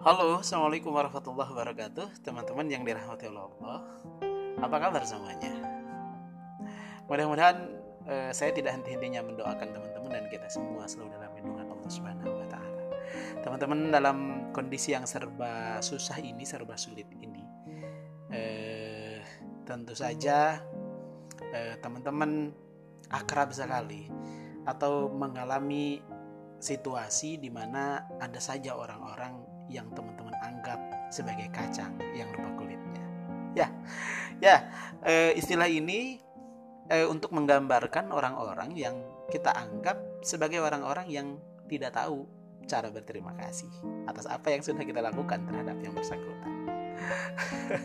Halo, Assalamualaikum warahmatullahi wabarakatuh Teman-teman yang dirahmati Allah Apa kabar semuanya? Mudah-mudahan eh, saya tidak henti-hentinya mendoakan teman-teman dan kita semua selalu dalam lindungan Allah Subhanahu wa taala. Teman-teman dalam kondisi yang serba susah ini, serba sulit ini. Eh, tentu saja eh, teman-teman akrab sekali atau mengalami situasi di mana ada saja orang-orang yang teman-teman anggap sebagai kacang yang lupa kulitnya. Ya, ya e, istilah ini e, untuk menggambarkan orang-orang yang kita anggap sebagai orang-orang yang tidak tahu cara berterima kasih atas apa yang sudah kita lakukan terhadap yang bersangkutan.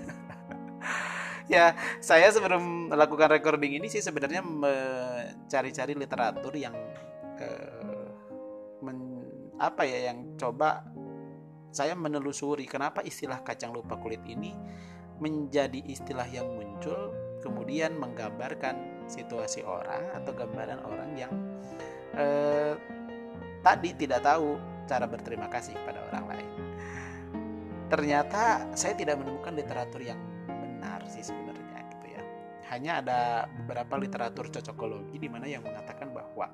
ya, saya sebelum melakukan recording ini sih sebenarnya mencari-cari literatur yang eh, men, apa ya yang coba saya menelusuri kenapa istilah kacang lupa kulit ini menjadi istilah yang muncul kemudian menggambarkan situasi orang atau gambaran orang yang eh, tadi tidak tahu cara berterima kasih pada orang lain. Ternyata saya tidak menemukan literatur yang benar sih sebenarnya gitu ya. Hanya ada beberapa literatur cocokologi di mana yang mengatakan bahwa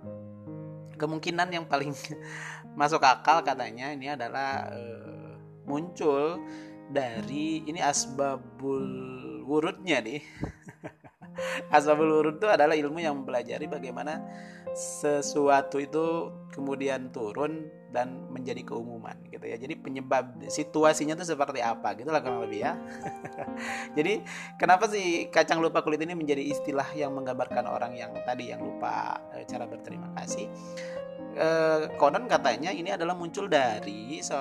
kemungkinan yang paling masuk akal katanya ini adalah uh, muncul dari ini asbabul wurudnya nih asbabul wurud itu adalah ilmu yang mempelajari bagaimana sesuatu itu kemudian turun dan menjadi keumuman gitu ya. Jadi penyebab situasinya itu seperti apa gitu lah kurang lebih ya. Jadi kenapa sih kacang lupa kulit ini menjadi istilah yang menggambarkan orang yang tadi yang lupa e, cara berterima kasih? E, konon katanya ini adalah muncul dari so,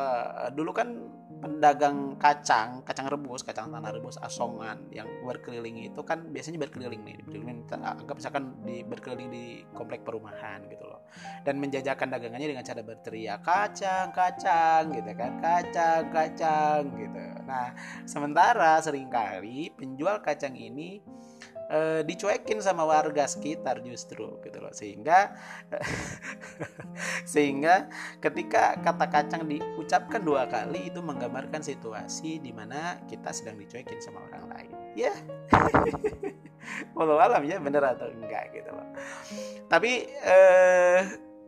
dulu kan pedagang kacang, kacang rebus, kacang tanah rebus asongan yang berkeliling itu kan biasanya berkeliling nih, berkeliling anggap misalkan di berkeliling di komplek perumahan gitu loh. Dan menjajakan dagangannya dengan cara berteriak kacang, kacang gitu kan, kacang, kacang gitu. Nah, sementara sering kali penjual kacang ini e, dicuekin sama warga sekitar justru gitu loh. Sehingga sehingga ketika kata kacang diucapkan dua kali itu menggambarkan situasi di mana kita sedang dicuekin sama orang lain. Ya. Walau alam ya bener atau enggak gitu loh. Tapi eh,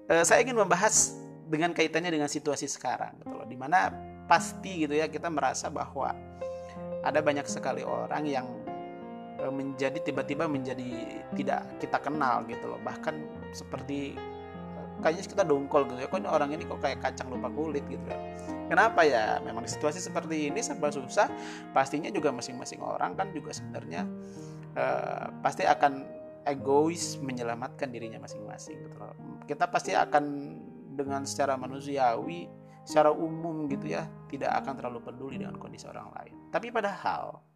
eh, saya ingin membahas dengan kaitannya dengan situasi sekarang gitu loh. Di mana pasti gitu ya kita merasa bahwa ada banyak sekali orang yang menjadi tiba-tiba menjadi tidak kita kenal gitu loh. Bahkan seperti kayaknya kita dongkol gitu ya kok ini orang ini kok kayak kacang lupa kulit gitu ya. Kenapa ya? Memang di situasi seperti ini serba susah. Pastinya juga masing-masing orang kan juga sebenarnya uh, pasti akan egois menyelamatkan dirinya masing-masing gitu loh. Kita pasti akan dengan secara manusiawi secara umum gitu ya tidak akan terlalu peduli dengan kondisi orang lain. Tapi padahal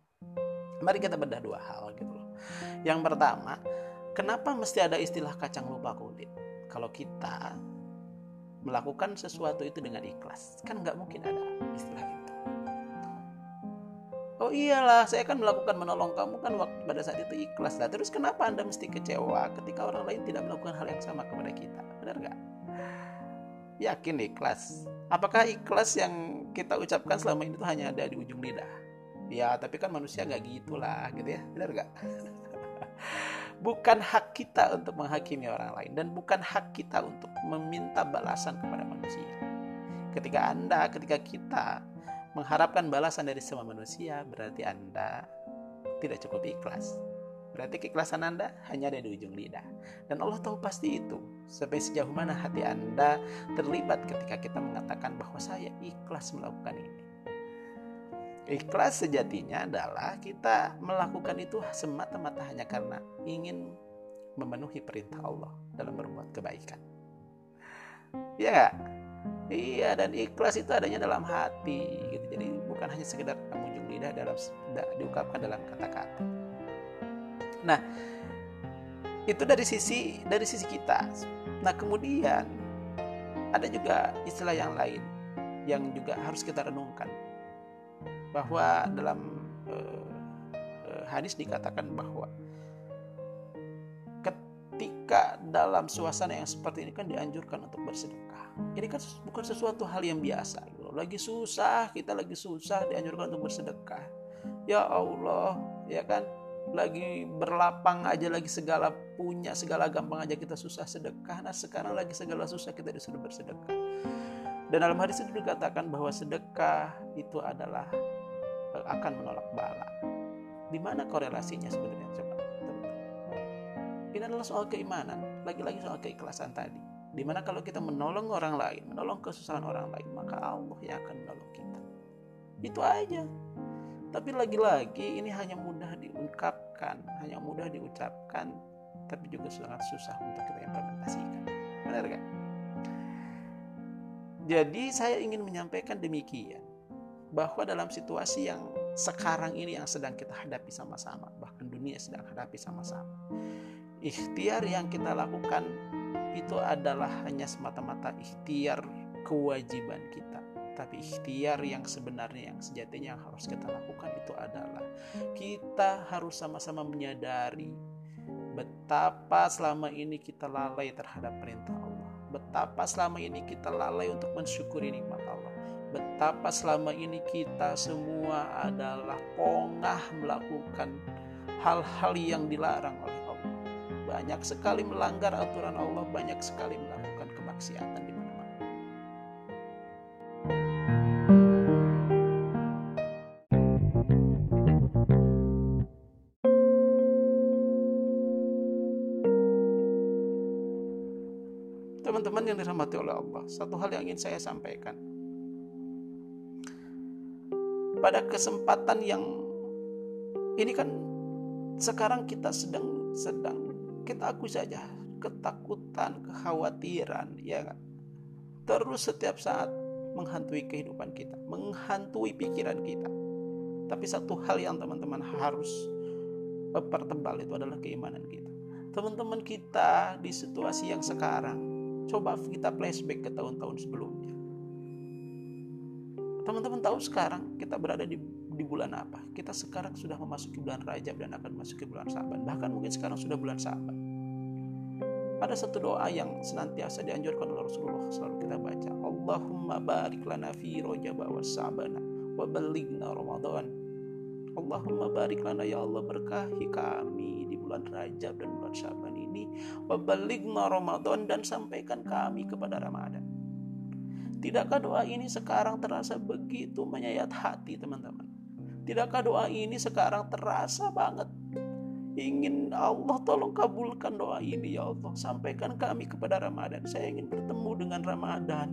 Mari kita bedah dua hal gitu loh. Yang pertama, kenapa mesti ada istilah kacang lupa kulit? Kalau kita melakukan sesuatu itu dengan ikhlas, kan nggak mungkin ada istilah itu. Oh iyalah, saya kan melakukan menolong kamu kan waktu pada saat itu ikhlas lah. Terus kenapa anda mesti kecewa ketika orang lain tidak melakukan hal yang sama kepada kita? Benar nggak? Yakin ikhlas? Apakah ikhlas yang kita ucapkan selama ini itu hanya ada di ujung lidah? Ya tapi kan manusia nggak gitulah gitu ya. Benar nggak? Bukan hak kita untuk menghakimi orang lain dan bukan hak kita untuk meminta balasan kepada manusia. Ketika anda ketika kita mengharapkan balasan dari semua manusia berarti anda tidak cukup ikhlas. Berarti keikhlasan anda hanya ada di ujung lidah. Dan Allah tahu pasti itu. Sampai sejauh mana hati anda terlibat ketika kita mengatakan bahwa saya ikhlas melakukan ini Ikhlas sejatinya adalah kita melakukan itu semata-mata hanya karena ingin memenuhi perintah Allah dalam berbuat kebaikan. Iya? Iya dan ikhlas itu adanya dalam hati gitu. Jadi bukan hanya sekedar mengunjung lidah dalam diungkapkan dalam kata-kata. Nah, itu dari sisi dari sisi kita. Nah, kemudian ada juga istilah yang lain yang juga harus kita renungkan bahwa dalam uh, hadis dikatakan bahwa ketika dalam suasana yang seperti ini kan dianjurkan untuk bersedekah. Ini kan bukan sesuatu hal yang biasa. Gitu lagi susah kita lagi susah dianjurkan untuk bersedekah ya Allah ya kan lagi berlapang aja lagi segala punya segala gampang aja kita susah sedekah nah sekarang lagi segala susah kita disuruh bersedekah dan dalam hadis itu dikatakan bahwa sedekah itu adalah eh, akan menolak bala di mana korelasinya sebenarnya coba ini adalah soal keimanan lagi-lagi soal keikhlasan tadi Di mana kalau kita menolong orang lain, menolong kesusahan orang lain, maka Allah yang akan menolong kita. Itu aja. Tapi lagi-lagi ini hanya mudah diungkapkan, hanya mudah diucapkan, tapi juga sangat susah untuk kita implementasikan. Benar kan? Jadi saya ingin menyampaikan demikian bahwa dalam situasi yang sekarang ini yang sedang kita hadapi sama-sama, bahkan dunia sedang hadapi sama-sama. Ikhtiar yang kita lakukan itu adalah hanya semata-mata ikhtiar kewajiban kita. Tapi ikhtiar yang sebenarnya yang sejatinya yang harus kita lakukan itu adalah kita harus sama-sama menyadari betapa selama ini kita lalai terhadap perintah Allah. Betapa selama ini kita lalai untuk mensyukuri nikmat Allah betapa selama ini kita semua adalah pongah melakukan hal-hal yang dilarang oleh banyak sekali melanggar aturan Allah, banyak sekali melakukan kemaksiatan di mana-mana. Teman-teman yang dirahmati oleh Allah, satu hal yang ingin saya sampaikan. Pada kesempatan yang ini kan sekarang kita sedang sedang kita akui saja ketakutan, kekhawatiran, ya kan? Terus setiap saat menghantui kehidupan kita, menghantui pikiran kita. Tapi satu hal yang teman-teman harus pertebal itu adalah keimanan kita. Teman-teman kita di situasi yang sekarang, coba kita flashback ke tahun-tahun sebelumnya. Teman-teman tahu sekarang kita berada di di bulan apa? Kita sekarang sudah memasuki bulan Rajab dan akan memasuki bulan Saban. Bahkan mungkin sekarang sudah bulan Saban. Ada satu doa yang senantiasa dianjurkan oleh Rasulullah selalu kita baca. Allahumma barik lana fi Rajab wa Sabana wa balighna Ramadan. Allahumma barik lana ya Allah berkahi kami di bulan Rajab dan bulan Syaban ini wa balighna Ramadan dan sampaikan kami kepada Ramadan. Tidakkah doa ini sekarang terasa begitu menyayat hati teman-teman? Tidakkah doa ini sekarang terasa banget? Ingin Allah tolong kabulkan doa ini ya Allah. Sampaikan kami kepada Ramadan. Saya ingin bertemu dengan Ramadan.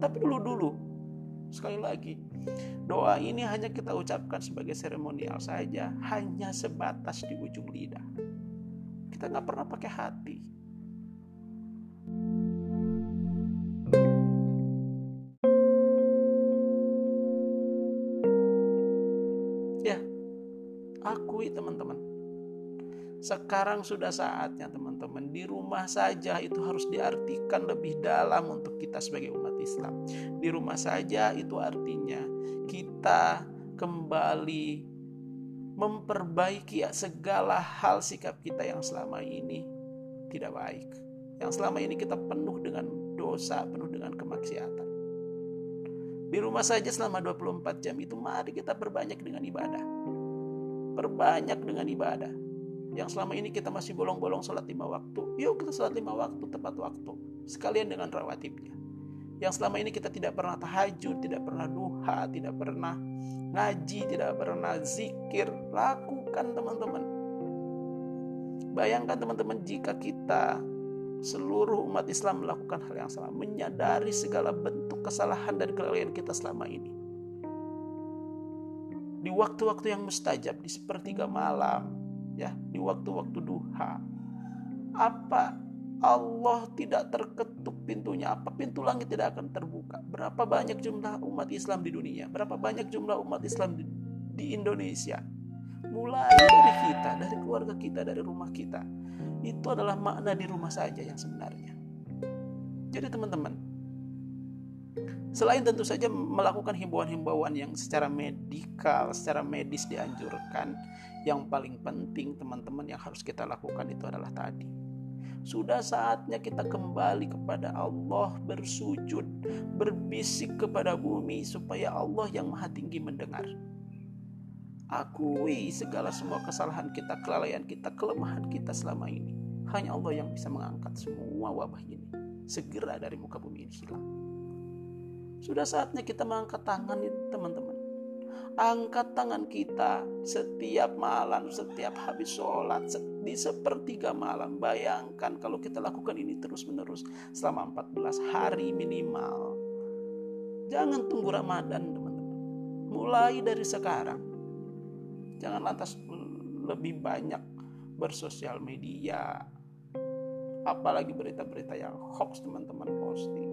Tapi dulu-dulu sekali lagi doa ini hanya kita ucapkan sebagai seremonial saja hanya sebatas di ujung lidah. Kita nggak pernah pakai hati teman-teman. Sekarang sudah saatnya teman-teman di rumah saja itu harus diartikan lebih dalam untuk kita sebagai umat Islam. Di rumah saja itu artinya kita kembali memperbaiki segala hal sikap kita yang selama ini tidak baik. Yang selama ini kita penuh dengan dosa, penuh dengan kemaksiatan. Di rumah saja selama 24 jam itu mari kita berbanyak dengan ibadah Perbanyak dengan ibadah. Yang selama ini kita masih bolong-bolong sholat lima waktu. Yuk kita sholat lima waktu tepat waktu. Sekalian dengan rawatibnya. Yang selama ini kita tidak pernah tahajud, tidak pernah duha, tidak pernah ngaji, tidak pernah zikir. Lakukan teman-teman. Bayangkan teman-teman jika kita seluruh umat Islam melakukan hal yang sama, menyadari segala bentuk kesalahan dan kelalaian kita selama ini di waktu-waktu yang mustajab di sepertiga malam ya di waktu-waktu duha apa Allah tidak terketuk pintunya? Apa pintu langit tidak akan terbuka? Berapa banyak jumlah umat Islam di dunia? Berapa banyak jumlah umat Islam di, di Indonesia? Mulai dari kita dari keluarga kita dari rumah kita. Itu adalah makna di rumah saja yang sebenarnya. Jadi teman-teman Selain tentu saja melakukan himbauan-himbauan yang secara medikal, secara medis dianjurkan, yang paling penting teman-teman yang harus kita lakukan itu adalah tadi Sudah saatnya kita kembali kepada Allah, bersujud, berbisik kepada bumi supaya Allah yang Maha Tinggi mendengar. Akui segala semua kesalahan kita, kelalaian kita, kelemahan kita selama ini. Hanya Allah yang bisa mengangkat semua wabah ini. Segera dari muka bumi ini hilang. Sudah saatnya kita mengangkat tangan teman-teman angkat tangan kita setiap malam, setiap habis sholat, di sepertiga malam. Bayangkan kalau kita lakukan ini terus-menerus selama 14 hari minimal. Jangan tunggu Ramadan, teman-teman. Mulai dari sekarang. Jangan lantas lebih banyak bersosial media. Apalagi berita-berita yang hoax teman-teman posting.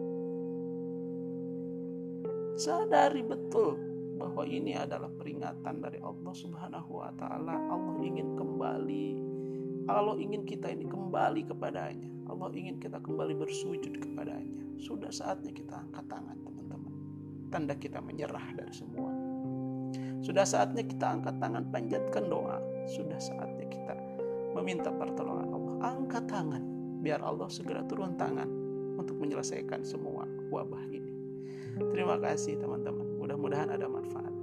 Sadari betul bahwa ini adalah peringatan dari Allah Subhanahu wa taala. Allah ingin kembali. Allah ingin kita ini kembali kepadanya. Allah ingin kita kembali bersujud kepadanya. Sudah saatnya kita angkat tangan, teman-teman. Tanda kita menyerah dari semua. Sudah saatnya kita angkat tangan, panjatkan doa. Sudah saatnya kita meminta pertolongan Allah. Angkat tangan biar Allah segera turun tangan untuk menyelesaikan semua wabah ini. Terima kasih teman-teman. Mudah-mudahan ada manfaat.